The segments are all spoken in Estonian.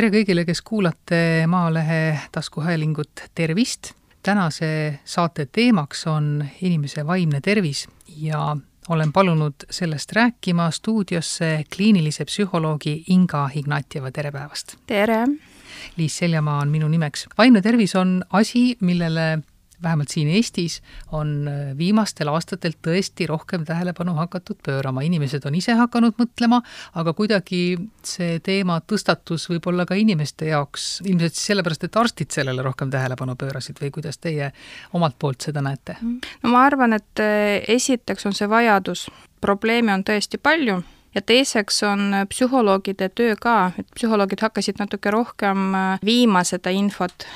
tere kõigile, kes kuulate Maalehe taskuhäälingut, tervist! tänase saate teemaks on inimese vaimne tervis ja olen palunud sellest rääkima stuudiosse kliinilise psühholoogi Inga Ignatjeva, tere päevast! tere! Liis Seljamaa on minu nimeks. vaimne tervis on asi, millele vähemalt siin Eestis on äh, viimastel aastatel tõesti rohkem tähelepanu hakatud pöörama, inimesed on ise hakanud mõtlema, aga kuidagi see teema tõstatus võib-olla ka inimeste jaoks, ilmselt siis sellepärast, et arstid sellele rohkem tähelepanu pöörasid või kuidas teie omalt poolt seda näete? no ma arvan, et äh, esiteks on see vajadus, probleeme on tõesti palju ja teiseks on psühholoogide töö ka, et psühholoogid hakkasid natuke rohkem äh, viima seda infot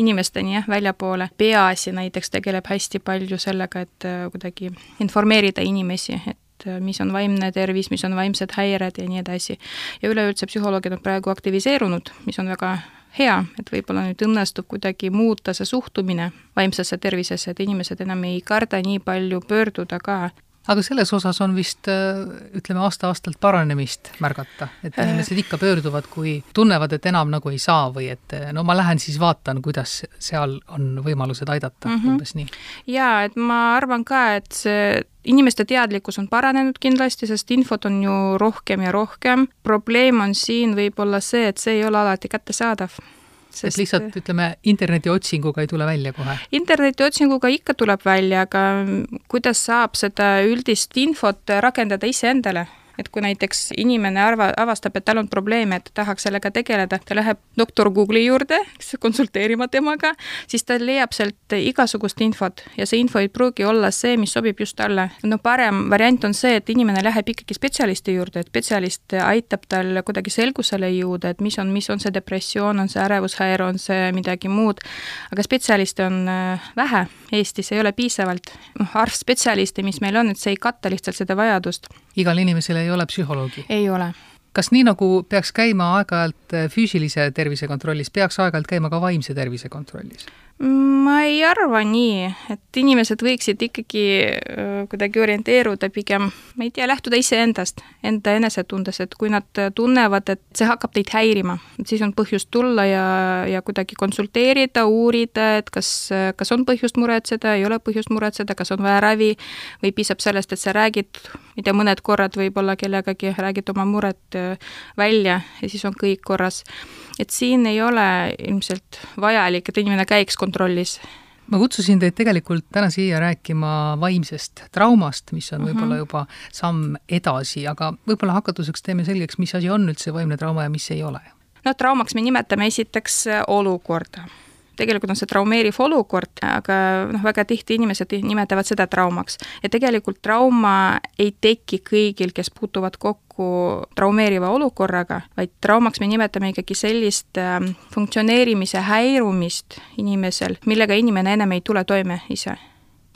inimesteni jah, väljapoole. peaasi näiteks tegeleb hästi palju sellega, et äh, kuidagi informeerida inimesi, et äh, mis on vaimne tervis, mis on vaimsed häired ja nii edasi. ja üleüldse psühholoogid on praegu aktiviseerunud, mis on väga hea, et võib-olla nüüd õnnestub kuidagi muuta see suhtumine vaimsesse tervisesse, et inimesed enam ei karda nii palju pöörduda ka aga selles osas on vist äh, ütleme, aasta-aastalt paranemist märgata, et äh. inimesed ikka pöörduvad, kui tunnevad, et enam nagu ei saa või et äh, no ma lähen siis vaatan, kuidas seal on võimalused aidata mm, -hmm. umbes nii. jaa, et ma arvan ka, et see inimeste teadlikkus on paranenud kindlasti, sest infot on ju rohkem ja rohkem. probleem on siin võib-olla see, et see ei ole alati kättesaadav sest et lihtsalt ütleme, internetiotsinguga ei tule välja kohe? internetiotsinguga ikka tuleb välja, aga kuidas saab seda üldist infot rakendada iseendale? Et kui näiteks inimene arva, avastab, et tal on probleeme, et ta tahaks sellega tegeleda, ta läheb doktor Google'i juurde, konsulteerima temaga, siis ta leiab sealt igasugust infot ja see info ei pruugi olla see, mis sobib just talle. no parem variant on see, et inimene läheb ikkagi spetsialisti juurde, et spetsialist aitab tal kuidagi selgusele jõuda, et mis on, mis on see depressioon, on see ärevushäire, on see midagi muud, aga spetsialiste on äh, vähe Eestis, ei ole piisavalt. noh, arst-spetsialiste, mis meil on, et see ei katta lihtsalt seda vajadust. Igal inimesel ei ole psühholoogi? ei ole kas nii, nagu peaks käima aeg-ajalt füüsilise tervise kontrollis, peaks aeg-ajalt käima ka vaimse tervise kontrollis? Ma ei arva nii, et inimesed võiksid ikkagi kuidagi orienteeruda pigem, ma ei tea, lähtuda iseendast, enda enesetundes, et kui nad tunnevad, et see hakkab teid häirima, siis on põhjust tulla ja, ja kuidagi konsulteerida, uurida, et kas, kas on põhjust muretseda, ei ole põhjust muretseda, kas on vaja ravi või piisab sellest, et sa räägid, ma ei tea, mõned korrad võib-olla kellegagi räägid oma muret välja ja siis on kõik korras. Et siin ei ole ilmselt vajalik, et inimene käiks kontrollis ma kutsusin teid tegelikult täna siia rääkima vaimsest traumast, mis on võib-olla mhm. juba samm edasi, aga võib-olla hakatuseks teeme selgeks, mis asi on üldse vaimne trauma ja mis ei ole? no traumaks me nimetame esiteks olukorda tegelikult on see traumeeriv olukord, aga noh, väga tihti inimesed nimetavad seda traumaks. ja tegelikult trauma ei teki kõigil, kes puutuvad kokku traumeeriva olukorraga, vaid traumaks me nimetame ikkagi sellist ähm, funktsioneerimise häirumist inimesel, millega inimene enam ei tule toime ise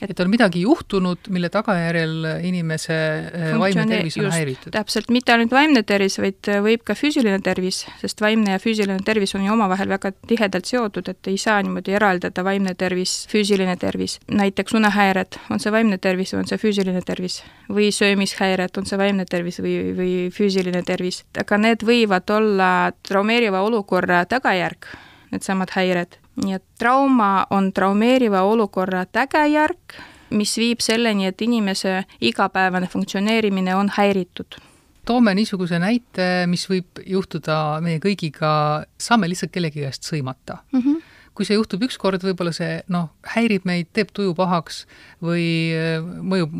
et on midagi juhtunud, mille tagajärjel inimese eh, vaimne tervis on just, häiritud. täpselt, mitte ainult vaimne tervis, vaid eh, võib ka füüsiline tervis, sest vaimne ja füüsiline tervis on ju omavahel väga tihedalt seotud, et ei saa niimoodi eraldada vaimne tervis, füüsiline tervis. näiteks unehäired, on see vaimne tervis või on see füüsiline tervis? või söömishäired, on see vaimne tervis või, või füüsiline tervis? aga need võivad olla traumeeriva olukorra tagajärg, needsamad häired nii et trauma on traumeeriva olukorra tagajärg, mis viib selleni, et inimese igapäevane funktsioneerimine on häiritud toome niisuguse näite, mis võib juhtuda meie kõigiga, saame lihtsalt kellegi käest sõimata mm. -hmm. kui see juhtub ükskord, võib-olla see noh, häirib meid, teeb tuju pahaks või äh, mõjub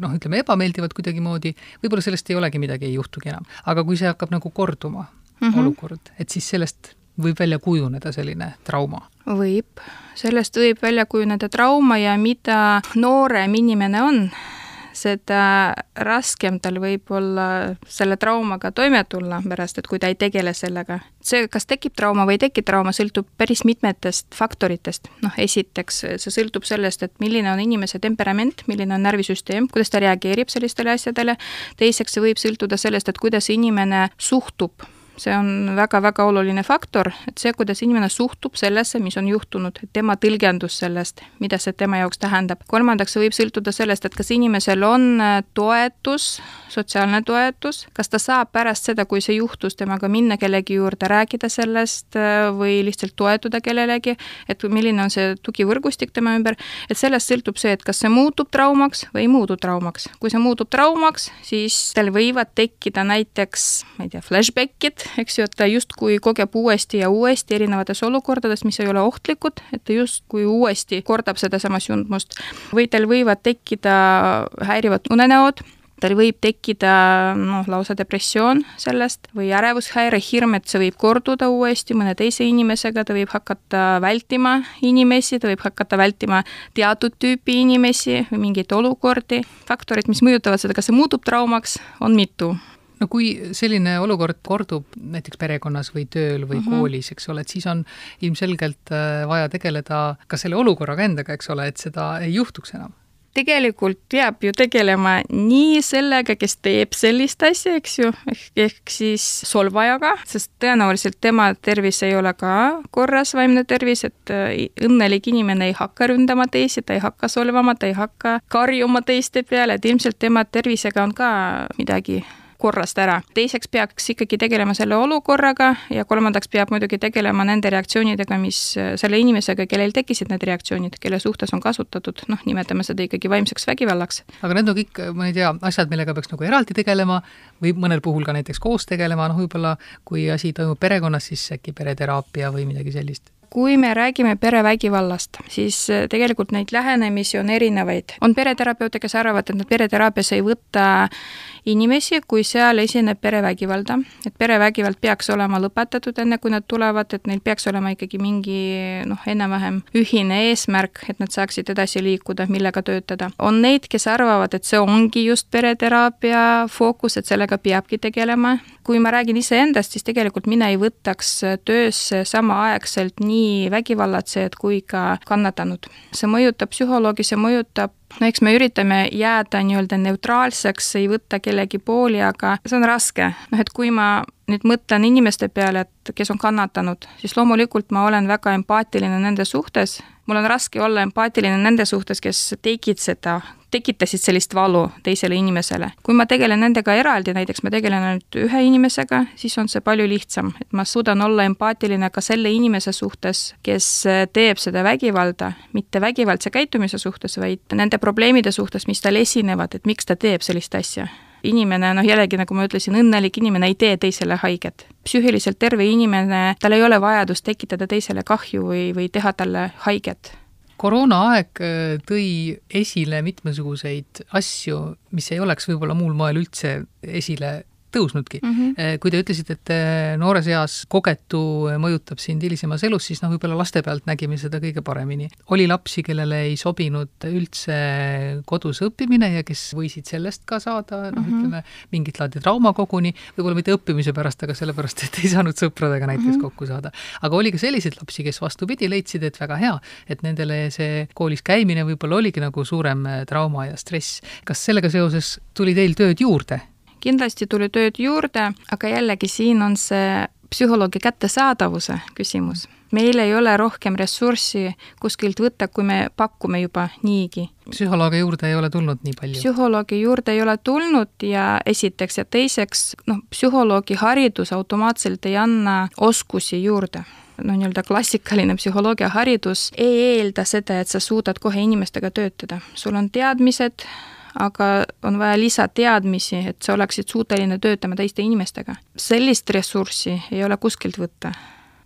noh, ütleme ebameeldivalt kuidagimoodi, võib-olla sellest ei olegi midagi, ei juhtugi enam. aga kui see hakkab nagu korduma mm, -hmm. olukord, et siis sellest võib välja kujuneda selline trauma? võib, sellest võib välja kujuneda trauma ja mida noorem inimene on, seda raskem tal võib olla selle traumaga toime tulla pärast, et kui ta ei tegele sellega. see, kas tekib trauma või ei teki trauma, sõltub päris mitmetest faktoritest. noh, esiteks see sõltub sellest, et milline on inimese temperament, milline on närvisüsteem, kuidas ta reageerib sellistele asjadele, teiseks see võib sõltuda sellest, et kuidas inimene suhtub see on väga-väga oluline faktor, et see, kuidas inimene suhtub sellesse, mis on juhtunud, tema tõlgendus sellest, mida see tema jaoks tähendab. kolmandaks, see võib sõltuda sellest, et kas inimesel on äh, toetus, sotsiaalne toetus, kas ta saab pärast seda, kui see juhtus, temaga minna kellegi juurde, rääkida sellest äh, või lihtsalt toetuda kellelegi, et milline on see tugivõrgustik tema ümber, et sellest sõltub see, et kas see muutub traumaks või ei muutu traumaks. kui see muutub traumaks, siis tal võivad tekkida näiteks, ma ei tea, flashback'id, eks ju, et ta justkui kogeb uuesti ja uuesti erinevates olukordades, mis ei ole ohtlikud, et ta justkui uuesti kordab sedasama sündmust. või tal võivad tekkida häirivad unenäod, tal võib tekkida noh, lausa depressioon sellest või ärevushäire, hirm, et see võib korduda uuesti mõne teise inimesega, ta võib hakata vältima inimesi, ta võib hakata vältima teatud tüüpi inimesi või mingeid olukordi. faktorid, mis mõjutavad seda, kas see muutub traumaks, on mitu no kui selline olukord kordub näiteks perekonnas või tööl või mm -hmm. koolis, eks ole, et siis on ilmselgelt äh, vaja tegeleda ka selle olukorraga endaga, eks ole, et seda ei juhtuks enam tegelikult peab ju tegelema nii sellega, kes teeb sellist asja, eks ju, ehk, ehk siis solvajaga, sest tõenäoliselt tema tervis ei ole ka korras, vaimne tervis, et äh, õnnelik inimene ei hakka ründama teisi, ta ei hakka solvama, ta ei hakka karjuma teiste peale, et ilmselt tema tervisega on ka midagi korrast ära. teiseks peaks ikkagi tegelema selle olukorraga ja kolmandaks peab muidugi tegelema nende reaktsioonidega, mis selle inimesega, kellel tekkisid need reaktsioonid, kelle suhtes on kasutatud, noh, nimetame seda ikkagi vaimseks vägivallaks. aga need on kõik, ma ei tea, asjad, millega peaks nagu eraldi tegelema või mõnel puhul ka näiteks koos tegelema, noh võib-olla kui asi toimub perekonnas, siis äkki pereteraapia või midagi sellist kui me räägime perevägivallast, siis äh, tegelikult neid lähenemisi on erinevaid. on pereterapeute, kes arvavad, et nad pereteraapias ei võta inimesi, kui seal esineb perevägivalda, et perevägivald peaks olema lõpetatud, enne kui nad tulevad, et neil peaks olema ikkagi mingi noh, enam-vähem ühine eesmärk, et nad saaksid edasi liikuda, millega töötada. on neid, kes arvavad, et see ongi just pereteraapia fookus, et sellega peabki tegelema. kui ma räägin iseendast, siis tegelikult mina ei võtaks töösse samaaegselt nii vägivallatsejad kui ka kannatanud. see mõjutab psühholoogi, see mõjutab no eks me üritame jääda nii-öelda neutraalseks, ei võtta kellegi pooli, aga see on raske. noh, et kui ma nüüd mõtlen inimeste peale, et kes on kannatanud, siis loomulikult ma olen väga empaatiline nende suhtes, mul on raske olla empaatiline nende suhtes, kes tegid seda, tekitasid sellist valu teisele inimesele. kui ma tegelen nendega eraldi, näiteks ma tegelen ainult ühe inimesega, siis on see palju lihtsam, et ma suudan olla empaatiline ka selle inimese suhtes, kes teeb seda vägivalda, mitte vägivaldse käitumise suhtes, vaid nende probleemide suhtes, mis tal esinevad, et miks ta teeb sellist asja inimene, noh jällegi, nagu ma ütlesin, õnnelik inimene ei tee teisele haiget. psüühiliselt terve inimene, tal ei ole vajadust tekitada teisele kahju või, või teha talle haiget koroonaaeg äh, tõi esile mitmesuguseid asju, mis ei oleks võib-olla muul moel üldse esile tõusnudki mm. -hmm. kui te ütlesite, et äh, noores eas kogetu mõjutab sind hilisemas elus, siis noh, võib-olla laste pealt nägime seda kõige paremini. oli lapsi, kellele ei sobinud üldse kodus õppimine ja kes võisid sellest ka saada noh mm -hmm., ütleme, mingit laadi trauma koguni, võib-olla mitte õppimise pärast, aga sellepärast, et ei saanud sõpradega näiteks mm -hmm. kokku saada. aga oli ka selliseid lapsi, kes vastupidi, leidsid, et väga hea, et nendele see koolis käimine võib-olla oligi nagu suurem äh, trauma ja stress. kas sellega seoses tuli teil tööd juurde? Kindlasti tuli tööd juurde, aga jällegi siin on see psühholoogi kättesaadavuse küsimus. meil ei ole rohkem ressurssi kuskilt võtta, kui me pakume juba niigi. psühholoogi juurde ei ole tulnud nii palju? psühholoogi juurde ei ole tulnud ja esiteks ja teiseks, noh, psühholoogi haridus automaatselt ei anna oskusi juurde noh, nii-öelda klassikaline psühholoogiaharidus ei eelda seda, et sa suudad kohe inimestega töötada. sul on teadmised, aga on vaja lisateadmisi, et sa oleksid suuteline töötama teiste inimestega. sellist ressurssi ei ole kuskilt võtta,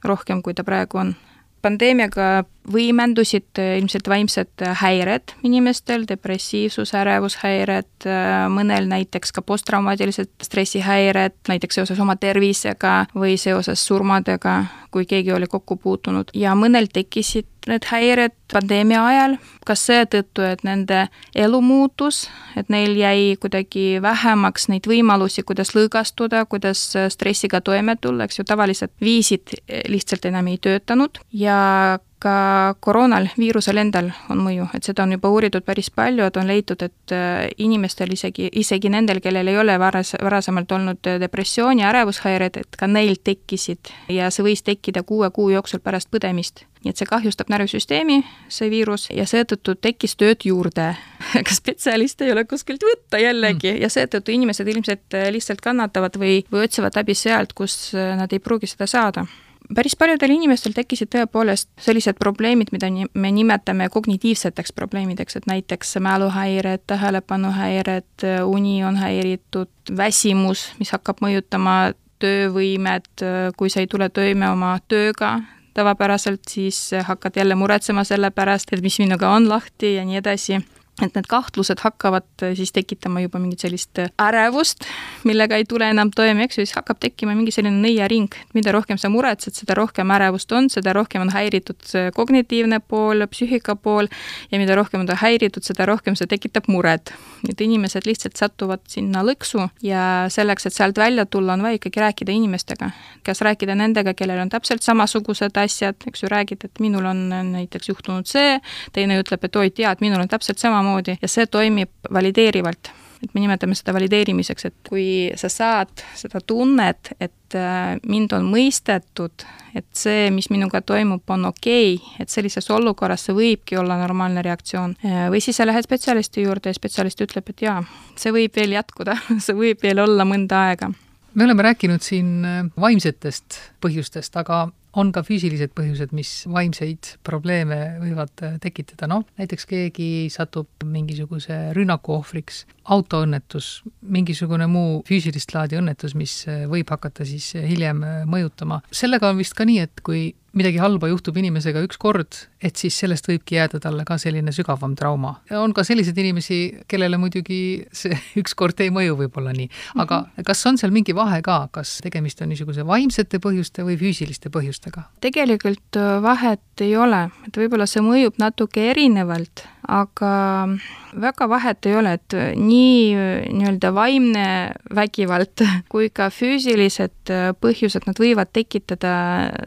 rohkem kui ta praegu on. pandeemiaga võimendusid ilmselt vaimsed häired inimestel, depressiivsus, ärevushäired, mõnel näiteks ka posttraumaatilised stressihäired, näiteks seoses oma tervisega või seoses surmadega, kui keegi oli kokku puutunud, ja mõnel tekkisid need häired pandeemia ajal, kas seetõttu, et nende elu muutus, et neil jäi kuidagi vähemaks neid võimalusi, kuidas lõõgastuda, kuidas stressiga toime tulla, eks ju, tavalised viisid lihtsalt enam ei töötanud. Ja ka koroonal, viirusel endal on mõju, et seda on juba uuritud päris palju, et on leitud, et äh, inimestel isegi, isegi nendel, kellel ei ole varas, varasemalt olnud depressiooni, ärevushäired, et ka neil tekkisid ja see võis tekkida kuue kuu jooksul pärast põdemist. nii et see kahjustab närvisüsteemi, see viirus, ja seetõttu tekkis tööd juurde. aga spetsialiste ei ole kuskilt võtta jällegi mm. ja seetõttu inimesed ilmselt lihtsalt kannatavad või, või otsivad abi sealt, kus nad ei pruugi seda saada päris paljudel inimestel tekkisid tõepoolest sellised probleemid, mida me nimetame kognitiivseteks probleemideks, et näiteks mäluhäired, tähelepanuhäired, uni on häiritud, väsimus, mis hakkab mõjutama töövõimet, kui sa ei tule toime oma tööga, tavapäraselt siis hakkad jälle muretsema selle pärast, et mis minuga on lahti ja nii edasi et need kahtlused hakkavad äh, siis tekitama juba mingit sellist äh, ärevust, millega ei tule enam toime, eks ju, siis hakkab tekkima mingi selline nõiaring, mida rohkem sa muretsed, seda rohkem ärevust on, seda rohkem on häiritud kognitiivne pool, psüühika pool ja mida rohkem on ta häiritud, seda rohkem see tekitab muret. et inimesed lihtsalt satuvad sinna lõksu ja selleks, et sealt välja tulla, on vaja ikkagi rääkida inimestega. kas rääkida nendega, kellel on täpselt samasugused asjad, eks ju, räägid, et minul on näiteks juhtunud see, teine ütleb, et oi, tead, minul on täpselt sama samamoodi ja see toimib valideerivalt. et me nimetame seda valideerimiseks, et kui sa saad seda tunnet, et äh, mind on mõistetud, et see, mis minuga toimub, on okei okay,, et sellises olukorras see võibki olla normaalne reaktsioon. Äh, või siis sa lähed spetsialisti juurde ja spetsialist ütleb, et jaa, see võib veel jätkuda see võib veel olla mõnda aega me oleme rääkinud siin äh, vaimsetest põhjustest, aga on ka füüsilised põhjused, mis vaimseid probleeme võivad äh, tekitada, noh, näiteks keegi satub mingisuguse rünnaku ohvriks, autoõnnetus, mingisugune muu füüsilist laadi õnnetus, mis äh, võib hakata siis hiljem äh, mõjutama. sellega on vist ka nii, et kui midagi halba juhtub inimesega üks kord, et siis sellest võibki jääda talle ka selline sügavam trauma. on ka selliseid inimesi, kellele muidugi see ükskord ei mõju võib-olla nii, aga mm -hmm. kas on seal mingi vahe ka, kas tegemist on niisuguse vaimsete põhjuste või füüsiliste põhjustega? tegelikult äh, vahet ei ole, et võib-olla see mõjub natuke erinevalt aga väga vahet ei ole, et nii nii-öelda vaimne vägivald kui ka füüsilised põhjused, nad võivad tekitada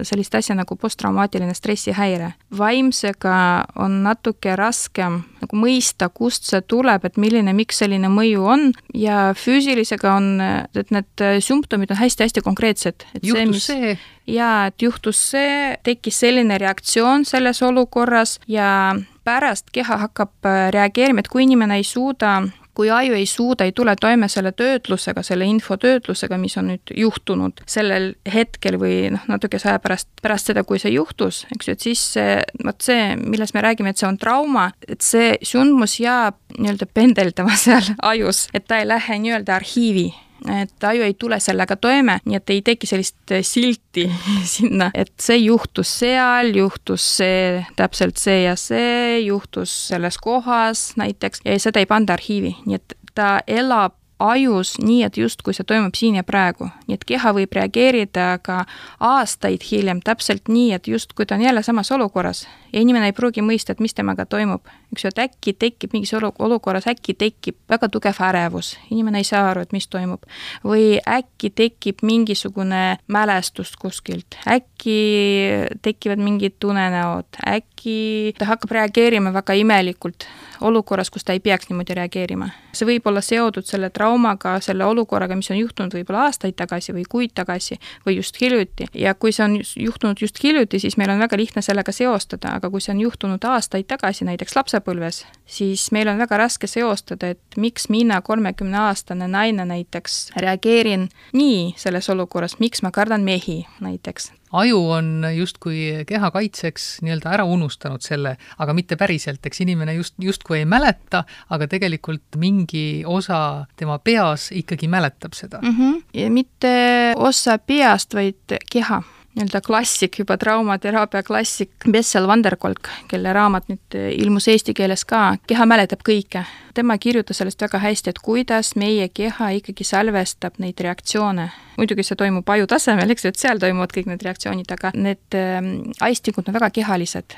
sellist asja nagu posttraumaatiline stressihäire. vaimsega on natuke raskem nagu mõista, kust see tuleb, et milline, miks selline mõju on ja füüsilisega on, et need sümptomid on hästi-hästi konkreetsed. juhtus see, mis... see jaa, et juhtus see, tekkis selline reaktsioon selles olukorras ja pärast keha hakkab äh, reageerima, et kui inimene ei suuda kui aju ei suuda, ei tule toime selle töötlusega, selle info töötlusega, mis on nüüd juhtunud sellel hetkel või noh, natukese aja pärast, pärast seda, kui see juhtus, eks ju, et siis see, vot see, millest me räägime, et see on trauma, et see sündmus jääb nii-öelda pendeldama seal ajus, et ta ei lähe nii-öelda arhiivi et aju ei tule sellega toime, nii et ei teki sellist silti sinna, et see juhtus seal, juhtus see, täpselt see ja see, juhtus selles kohas näiteks. Ja seda ei panda arhiivi, nii et ta elab ajus nii, et justkui see toimub siin ja praegu. nii et keha võib reageerida ka aastaid hiljem täpselt nii, et justkui ta on jälle samas olukorras ja inimene ei pruugi mõista, et mis temaga toimub. eks ju, et äkki tekib mingis olu-, olukorras, äkki tekib väga tugev ärevus, inimene ei saa aru, et mis toimub. või äkki tekib mingisugune mälestus kuskilt, äkki tekivad mingid unenäod, äkki ta hakkab reageerima väga imelikult olukorras, kus ta ei peaks niimoodi reageerima. see võib olla seotud selle traumaga, selle olukorraga, mis on juhtunud võib-olla aastaid tagasi või kuid tagasi või just hiljuti. ja kui see on juhtunud just hiljuti, siis meil on väga lihtne sellega seostada, aga kui see on juhtunud aastaid tagasi, näiteks lapsepõlves, siis meil on väga raske seostada, et miks mina, kolmekümneaastane naine näiteks, reageerin nii selles olukorras, miks ma kardan mehi näiteks aju on justkui keha kaitseks nii-öelda ära unustanud selle, aga mitte päriselt, eks inimene just, justkui ei mäleta, aga tegelikult mingi osa tema peas ikkagi mäletab seda mm. -hmm. ja mitte osa peast, vaid keha nii-öelda klassik, juba traumateraapia klassik, Bessel Vanderkolk, kelle raamat nüüd ilmus eesti keeles ka, Keha mäletab kõike. tema kirjutas sellest väga hästi, et kuidas meie keha ikkagi salvestab neid reaktsioone. muidugi see toimub aju tasemel, eks ju, et seal toimuvad kõik need reaktsioonid, aga need äh, aistingud on väga kehalised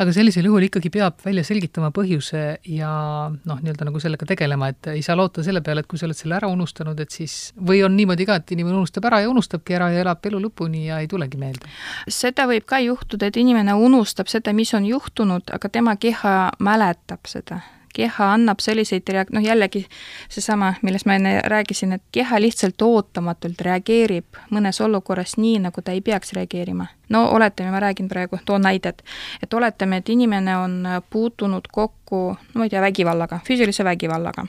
aga sellisel juhul ikkagi peab välja selgitama põhjuse ja noh, nii-öelda nagu sellega tegelema, et ei saa loota selle peale, et kui sa oled selle ära unustanud, et siis või on niimoodi ka, et inimene unustab ära ja unustabki ära ja elab elu lõpuni ja ei tulegi meelde. seda võib ka juhtuda, et inimene unustab seda, mis on juhtunud, aga tema keha mäletab seda keha annab selliseid reak-, noh jällegi seesama, millest ma enne rääkisin, et keha lihtsalt ootamatult reageerib mõnes olukorras nii, nagu ta ei peaks reageerima. no oletame, ma räägin praegu, toon näidet, et oletame, et inimene on puutunud kokku, no ma ei tea, vägivallaga, füüsilise vägivallaga.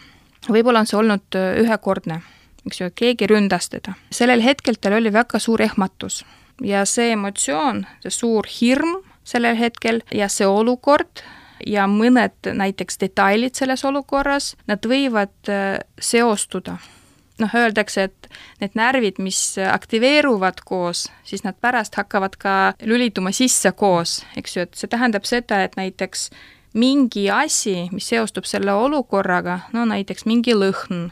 võib-olla on see olnud ühekordne, eks ju, keegi ründas teda. sellel hetkel tal oli väga suur ehmatus ja see emotsioon, see suur hirm sellel hetkel ja see olukord ja mõned näiteks detailid selles olukorras, nad võivad äh, seostuda. noh, öeldakse, et need närvid, mis aktiveeruvad koos, siis nad pärast hakkavad ka lülituma sisse koos, eks ju, et see tähendab seda, et näiteks mingi asi, mis seostub selle olukorraga, no näiteks mingi lõhn,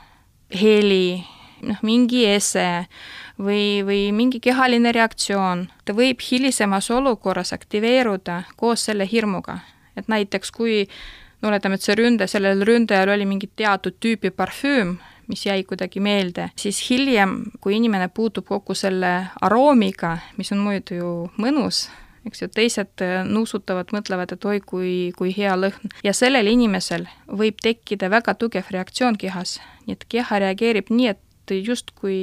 heli, noh, mingi ese või, või mingi kehaline reaktsioon, ta võib hilisemas olukorras aktiveeruda koos selle hirmuga et näiteks kui no oletame, et see ründe, sellel ründajal oli mingi teatud tüüpi parfüüm, mis jäi kuidagi meelde, siis hiljem, kui inimene puutub kokku selle aroomiga, mis on muidu ju mõnus, eks ju, teised nuusutavad, mõtlevad, et oi, kui, kui hea lõhn. ja sellel inimesel võib tekkida väga tugev reaktsioon kehas, nii et keha reageerib nii, et et justkui,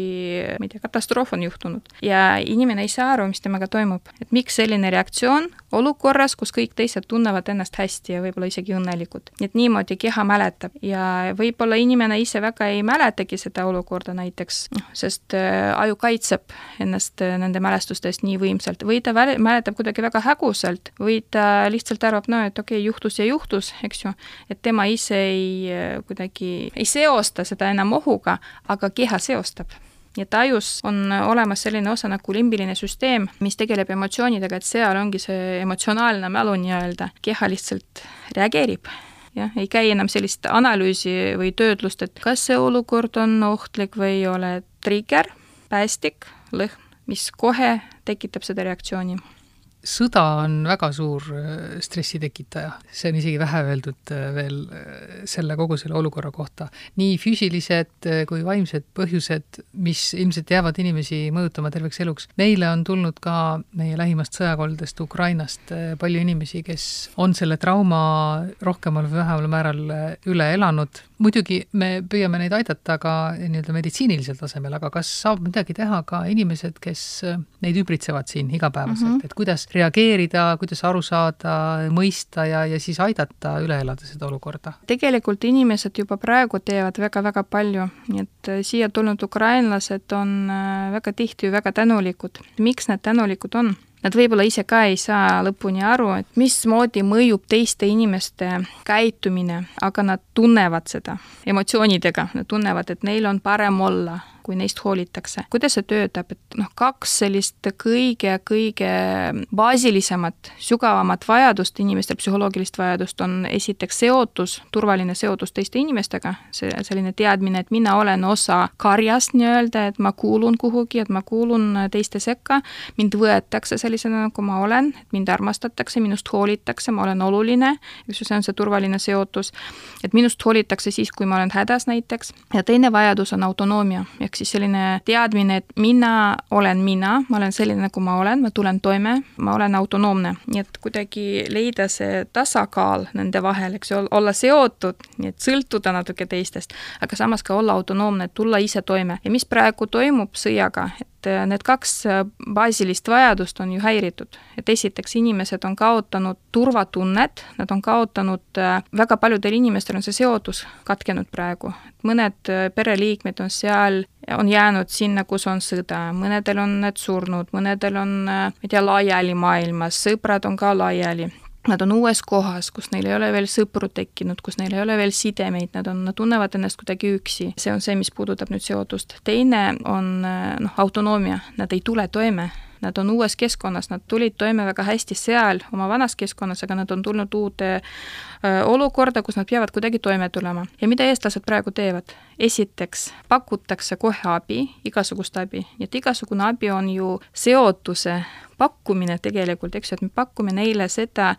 ma ei tea, katastroof on juhtunud. Ja inimene ei saa aru, mis temaga toimub. et miks selline reaktsioon olukorras, kus kõik teised tunnevad ennast hästi ja võib-olla isegi õnnelikud. nii et niimoodi keha mäletab. Ja võib-olla inimene ise väga ei mäletagi seda olukorda näiteks, noh, sest äh, aju kaitseb ennast äh, nende mälestuste eest nii võimsalt. Või ta mäletab kuidagi väga häguselt või ta lihtsalt arvab, no et okei okay,, juhtus ja juhtus, eks ju, et tema ise ei äh, kuidagi, ei seosta seda enam ohuga, aga keha keha seostab. Nii et ajus on olemas selline osa nagu limbiline süsteem, mis tegeleb emotsioonidega, et seal ongi see emotsionaalne mälu nii-öelda, keha lihtsalt reageerib. Jah, ei käi enam sellist analüüsi või töötlust, et kas see olukord on ohtlik või ei ole, trigger, päästik, lõhn, mis kohe tekitab seda reaktsiooni sõda on väga suur äh, stressi tekitaja, see on isegi vähe öeldud äh, veel äh, selle, kogu selle olukorra kohta. nii füüsilised kui vaimsed põhjused, mis ilmselt jäävad inimesi mõjutama terveks eluks. meile on tulnud ka meie lähimast sõjakoldest Ukrainast palju inimesi, kes on selle trauma rohkemal või vähemal määral üle elanud, muidugi me püüame neid aidata ka nii-öelda meditsiinilisel tasemel, aga kas saab midagi teha ka inimesed, kes neid ümbritsevad siin igapäevaselt mm, -hmm. et kuidas reageerida, kuidas aru saada, mõista ja, ja siis aidata üle elada seda olukorda? tegelikult inimesed juba praegu teevad väga-väga palju, nii et äh, siia tulnud ukrainlased on äh, väga tihti väga tänulikud. miks nad tänulikud on? Nad võib-olla ise ka ei saa lõpuni aru, et mismoodi mõjub teiste inimeste käitumine, aga nad tunnevad seda emotsioonidega, nad tunnevad, et neil on parem olla kui neist hoolitakse. kuidas see töötab, et noh, kaks sellist kõige-kõige baasilisemat, sügavamat vajadust, inimeste psühholoogilist vajadust on esiteks seotus, turvaline seotus teiste inimestega, see selline teadmine, et mina olen osa karjast nii-öelda, et ma kuulun kuhugi, et ma kuulun teiste sekka, mind võetakse sellisena, nagu ma olen, et mind armastatakse, minust hoolitakse, ma olen oluline, eks ju, see on see turvaline seotus, et minust hoolitakse siis, kui ma olen hädas näiteks, ja teine vajadus on autonoomia, ehk ehk siis selline teadmine, et mina olen mina, ma olen selline, nagu ma olen, ma tulen toime, ma olen autonoomne, nii et kuidagi leida see tasakaal nende vahel, eks ju, olla seotud, nii et sõltuda natuke teistest, aga samas ka olla autonoomne, tulla ise toime. Ja mis praegu toimub sõjaga, et et äh, need kaks äh, baasilist vajadust on ju häiritud. et esiteks, inimesed on kaotanud turvatunnet, nad on kaotanud, äh, väga paljudel inimestel on see seotus katkenud praegu. mõned pereliikmed on seal, on jäänud sinna, kus on sõda, mõnedel on need surnud, mõnedel on, ma ei tea, laiali maailmas, sõbrad on ka laiali nad on uues kohas, kus neil ei ole veel sõpru tekkinud, kus neil ei ole veel sidemeid, nad on, nad tunnevad ennast kuidagi üksi. see on see, mis puudutab nüüd seotust. teine on noh, autonoomia, nad ei tule toime nad on uues keskkonnas, nad tulid toime väga hästi seal oma vanas keskkonnas, aga nad on tulnud uude olukorda, kus nad peavad kuidagi toime tulema. ja mida eestlased praegu teevad? esiteks pakutakse kohe abi, igasugust abi, nii et igasugune abi on ju seotuse pakkumine tegelikult, eks ju, et me pakume neile seda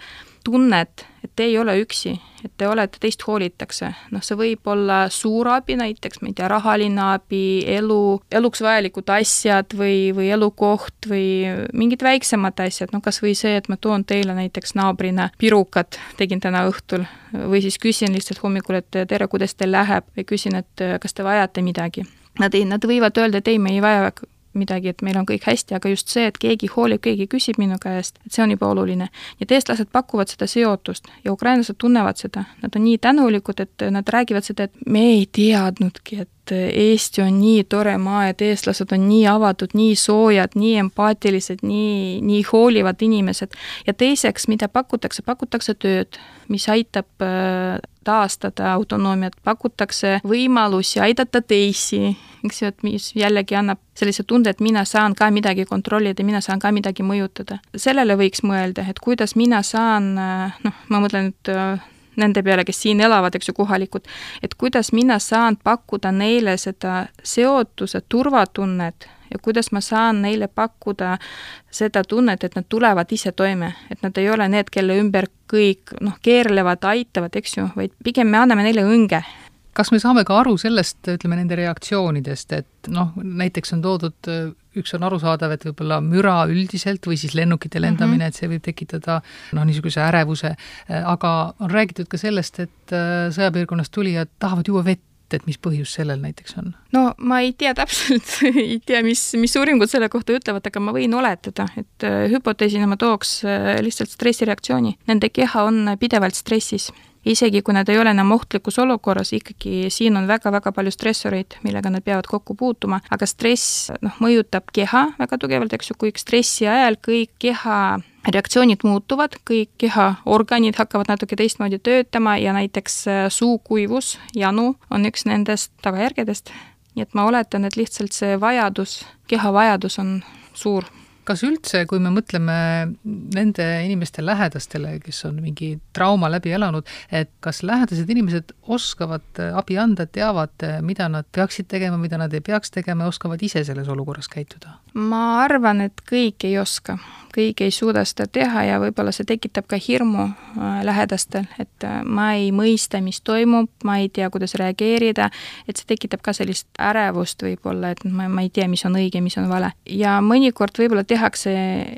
tunnet, et te ei ole üksi, et te olete, teist hoolitakse. noh, see võib olla suur abi näiteks, ma ei tea, rahaline abi, elu, eluks vajalikud asjad või, või elukoht või mingid väiksemad asjad, no kas või see, et ma toon teile näiteks naabrina pirukad, tegin täna õhtul, või siis küsin lihtsalt hommikul, et tere, kuidas teil läheb, või küsin, et kas te vajate midagi. Nad ei, nad võivad öelda, et ei, me ei vaja midagi, et meil on kõik hästi, aga just see, et keegi hoolib, keegi küsib minu käest, et see on juba oluline. ja eestlased pakuvad seda seotust ja ukrainlased tunnevad seda, nad on nii tänulikud, et nad räägivad seda, et me ei teadnudki, et Eesti on nii tore maa, et eestlased on nii avatud, nii soojad, nii empaatilised, nii, nii hoolivad inimesed. ja teiseks, mida pakutakse, pakutakse tööd, mis aitab äh, taastada autonoomiat, pakutakse võimalusi aidata teisi, eks ju, et mis jällegi annab sellise tunde, et mina saan ka midagi kontrollida, mina saan ka midagi mõjutada. sellele võiks mõelda, et kuidas mina saan, noh, ma mõtlen nüüd äh, nende peale, kes siin elavad, eks ju, kohalikud, et kuidas mina saan pakkuda neile seda seotuse turvatunnet ja kuidas ma saan neile pakkuda seda tunnet, et nad tulevad ise toime, et nad ei ole need, kelle ümber kõik noh, keerlevad, aitavad, eks ju, vaid pigem me anname neile õnge kas me saame ka aru sellest, ütleme, nende reaktsioonidest, et noh, näiteks on toodud, üks on arusaadav, et võib-olla müra üldiselt või siis lennukite lendamine mm, -hmm. et see võib tekitada noh, niisuguse ärevuse, aga on räägitud ka sellest, et äh, sõjapiirkonnast tulijad tahavad juua vett, et mis põhjus sellel näiteks on? no ma ei tea täpselt ei tea, mis, mis uuringud selle kohta ütlevad, aga ma võin oletada, et äh, hüpoteesina ma tooks äh, lihtsalt stressireaktsiooni. Nende keha on pidevalt stressis isegi kui nad ei ole enam ohtlikus olukorras, ikkagi siin on väga-väga palju stressoreid, millega nad peavad kokku puutuma, aga stress noh, mõjutab keha väga tugevalt, eks ju, kui stressi ajal kõik keha reaktsioonid muutuvad, kõik kehaorganid hakkavad natuke teistmoodi töötama ja näiteks äh, suukuivus, janu on üks nendest tagajärgedest. nii et ma oletan, et lihtsalt see vajadus, keha vajadus on suur kas üldse, kui me mõtleme nende inimeste lähedastele, kes on mingi trauma läbi elanud, et kas lähedased inimesed oskavad abi anda, teavad, mida nad peaksid tegema, mida nad ei peaks tegema ja oskavad ise selles olukorras käituda? ma arvan, et kõik ei oska, kõik ei suuda seda teha ja võib-olla see tekitab ka hirmu äh, lähedastel, et äh, ma ei mõista, mis toimub, ma ei tea, kuidas reageerida, et see tekitab ka sellist ärevust võib-olla, et ma, ma ei tea, mis on õige, mis on vale. ja mõnikord võib-olla tehakse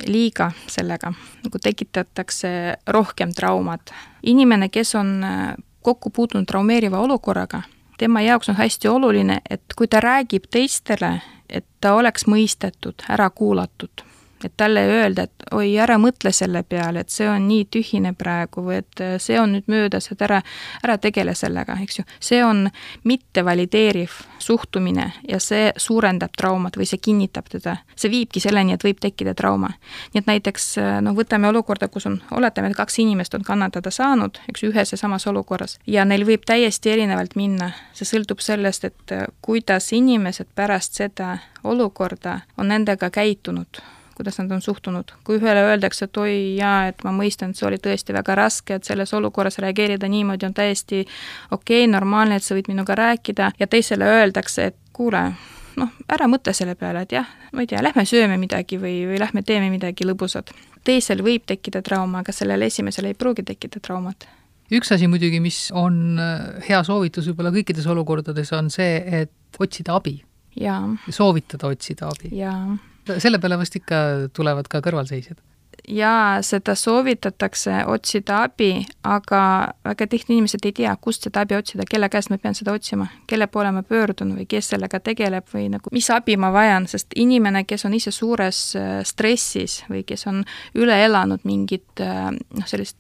liiga sellega, nagu tekitatakse rohkem traumat. inimene, kes on äh, kokku puutunud traumeeriva olukorraga, tema jaoks on hästi oluline, et kui ta räägib teistele, et ta oleks mõistetud, ära kuulatud et talle öelda, et oi, ära mõtle selle peale, et see on nii tühine praegu või et äh, see on nüüd möödas, et ära, ära tegele sellega, eks ju. see on mittevalideeriv suhtumine ja see suurendab traumat või see kinnitab teda. see viibki selleni, et võib tekkida trauma. nii et näiteks noh, võtame olukorda, kus on, oletame, et kaks inimest on kannatada saanud, eks ju, ühes ja samas olukorras ja neil võib täiesti erinevalt minna. see sõltub sellest, et äh, kuidas inimesed pärast seda olukorda on nendega käitunud kuidas nad on suhtunud. kui ühele öeldakse, et oi jaa, et ma mõistan, et see oli tõesti väga raske, et selles olukorras reageerida niimoodi on täiesti okei okay,, normaalne, et sa võid minuga rääkida, ja teisele öeldakse, et kuule, noh, ära mõtle selle peale, et jah, ma ei tea, lähme sööme midagi või, või lähme teeme midagi lõbusat. teisel võib tekkida trauma, aga sellel esimesel ei pruugi tekkida traumat üks asi muidugi, mis on äh, hea soovitus võib-olla kõikides olukordades, on see, et otsida abi. soovitada otsida abi. Selle peale vast ikka tulevad ka kõrvalseisjad? jaa, seda soovitatakse otsida abi, aga väga tihti inimesed ei tea, kust seda abi otsida, kelle käest ma pean seda otsima, kelle poole ma pöördun või kes sellega tegeleb või nagu, mis abi ma vajan, sest inimene, kes on ise suures äh, stressis või kes on üle elanud mingit äh, noh, sellist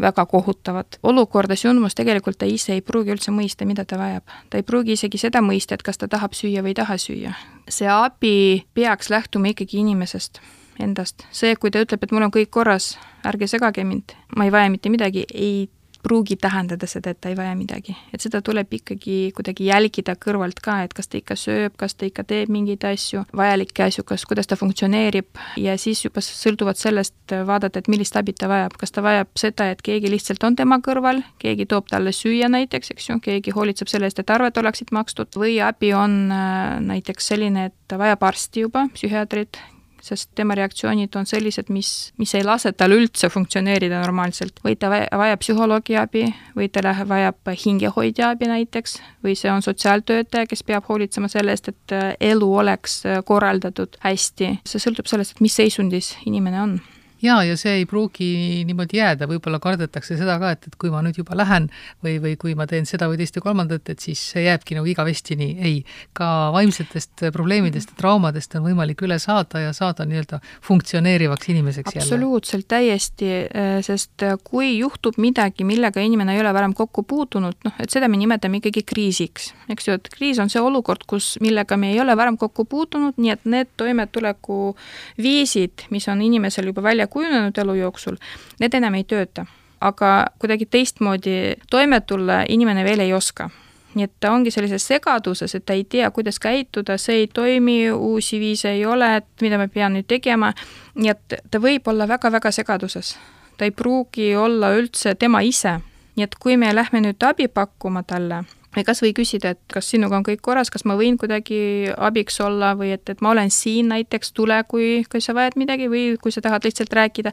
väga kohutavat olukorda, sündmust, tegelikult ta ise ei pruugi üldse mõista, mida ta vajab. ta ei pruugi isegi seda mõista, et kas ta tahab süüa või ei taha süüa. see abi peaks lähtuma ikkagi inimesest endast. see, kui ta ütleb, et mul on kõik korras, ärge segage mind, ma ei vaja mitte midagi, ei pruugi tähendada seda, et ta ei vaja midagi. et seda tuleb ikkagi kuidagi jälgida kõrvalt ka, et kas ta ikka sööb, kas ta ikka teeb mingeid asju, vajalikke asju, kas, kuidas ta funktsioneerib ja siis juba sõltuvalt sellest vaadata, et millist abi ta vajab, kas ta vajab seda, et keegi lihtsalt on tema kõrval, keegi toob talle süüa näiteks, eks ju, keegi hoolitseb selle eest, et arved oleksid makstud, või abi on äh, näiteks selline, et ta vajab arsti juba, psühhiaatrit, sest tema reaktsioonid on sellised, mis, mis ei lase tal üldse funktsioneerida normaalselt. või ta vajab psühholoogi abi või ta läheb, vajab hingehoidja abi näiteks, või see on sotsiaaltöötaja, kes peab hoolitsema selle eest, et äh, elu oleks äh, korraldatud hästi. see sõltub sellest, et mis seisundis inimene on jaa, ja see ei pruugi niimoodi jääda, võib-olla kardetakse seda ka, et, et kui ma nüüd juba lähen või, või kui ma teen seda või teist ja kolmandat, et siis see jääbki nagu igavesti nii, ei. ka vaimsetest probleemidest ja traumadest on võimalik üle saada ja saada nii-öelda funktsioneerivaks inimeseks jälle. absoluutselt, täiesti, äh, sest äh, kui juhtub midagi, millega inimene ei ole varem kokku puutunud, noh, et seda me nimetame ikkagi kriisiks, eks ju, et kriis on see olukord, kus, millega me ei ole varem kokku puutunud, nii et need toimetulekuviisid, mis on inimesel juba välja kujunenud elu jooksul, need enam ei tööta. aga kuidagi teistmoodi toime tulla inimene veel ei oska nii et ta ongi sellises segaduses, et ta ei tea, kuidas käituda, see ei toimi, uusi viise ei ole, et mida ma pean nüüd tegema, nii et ta võib olla väga-väga segaduses. ta ei pruugi olla üldse tema ise. nii et kui me lähme nüüd abi pakkuma talle, kas või küsida, et kas sinuga on kõik korras, kas ma võin kuidagi abiks olla või et, et ma olen siin näiteks, tule, kui, kui sa vajad midagi või kui sa tahad lihtsalt rääkida,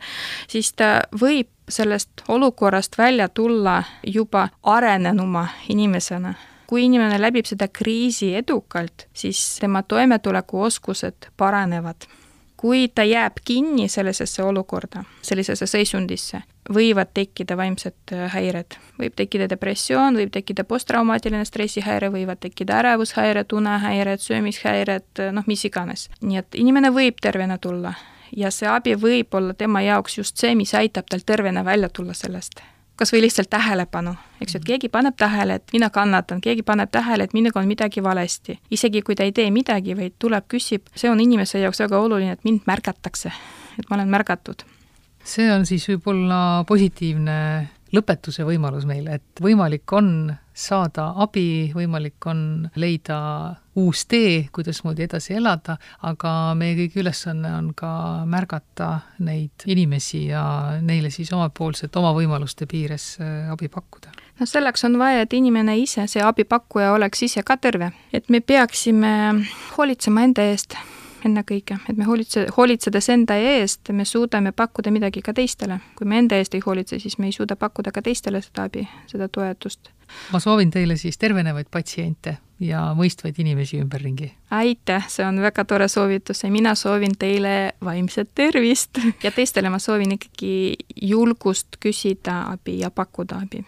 siis ta võib sellest olukorrast välja tulla juba arenenuma inimesena. Kui inimene läbib seda kriisi edukalt, siis tema toimetulekuoskused paranevad kui ta jääb kinni sellisesse olukorda, sellisesse seisundisse, võivad tekkida vaimsed äh, häired. võib tekkida depressioon, võib tekkida posttraumaatiline stressihäire, võivad tekkida ärevushäired, unehäired, söömishäired, äh, noh, mis iganes. nii et inimene võib tervena tulla ja see abi võib olla tema jaoks just see, mis aitab tal tervena välja tulla sellest kas või lihtsalt tähelepanu, eks ju, et keegi paneb tähele, et mina kannatan, keegi paneb tähele, et minuga on midagi valesti. isegi kui ta ei tee midagi, vaid tuleb, küsib, see on inimese jaoks väga oluline, et mind märgatakse, et ma olen märgatud. see on siis võib-olla positiivne lõpetuse võimalus meile, et võimalik on saada abi, võimalik on leida uus tee, kuidasmoodi edasi elada, aga meie kõigi ülesanne on ka märgata neid inimesi ja neile siis omapoolselt oma võimaluste piires äh, abi pakkuda noh, selleks on vaja, et inimene ise, see abipakkuja oleks ise ka terve. et me peaksime hoolitsema enda eest ennekõike, et me hoolitse, hoolitsedes enda eest, me suudame pakkuda midagi ka teistele. kui me enda eest ei hoolitse, siis me ei suuda pakkuda ka teistele seda abi, seda toetust. Ma soovin teile siis tervenevaid patsiente ja mõistvaid inimesi ümberringi. aitäh, see on väga tore soovitus ja mina soovin teile vaimset tervist ja teistele ma soovin ikkagi julgust küsida abi ja pakkuda abi